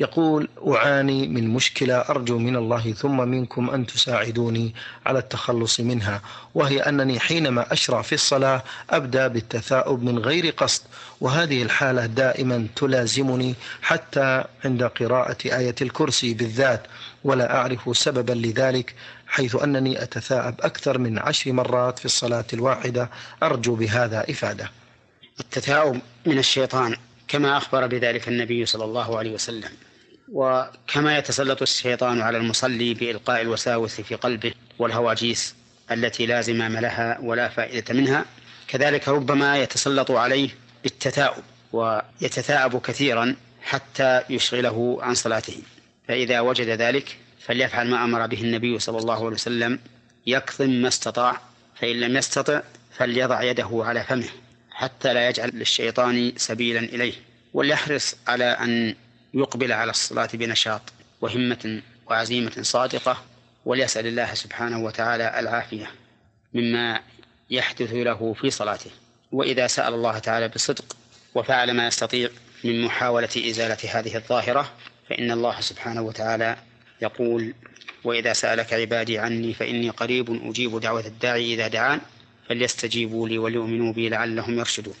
يقول أعاني من مشكلة أرجو من الله ثم منكم أن تساعدوني على التخلص منها وهي أنني حينما أشرع في الصلاة أبدأ بالتثاؤب من غير قصد وهذه الحالة دائما تلازمني حتى عند قراءة آية الكرسي بالذات ولا أعرف سببا لذلك حيث أنني أتثاءب أكثر من عشر مرات في الصلاة الواحدة أرجو بهذا إفادة. التثاؤب من الشيطان كما أخبر بذلك النبي صلى الله عليه وسلم. وكما يتسلط الشيطان على المصلي بإلقاء الوساوس في قلبه والهواجيس التي لا زمام لها ولا فائدة منها كذلك ربما يتسلط عليه بالتثاؤب ويتثاءب كثيرا حتى يشغله عن صلاته. فإذا وجد ذلك فليفعل ما أمر به النبي صلى الله عليه وسلم يكظم ما استطاع فإن لم يستطع فليضع يده على فمه حتى لا يجعل للشيطان سبيلا إليه وليحرص على أن يقبل على الصلاة بنشاط وهمة وعزيمة صادقة وليسأل الله سبحانه وتعالى العافية مما يحدث له في صلاته. وإذا سأل الله تعالى بصدق وفعل ما يستطيع من محاولة إزالة هذه الظاهرة فإن الله سبحانه وتعالى يقول وإذا سألك عبادي عني فإني قريب أجيب دعوة الداعي إذا دعان فليستجيبوا لي وليؤمنوا بي لعلهم يرشدون.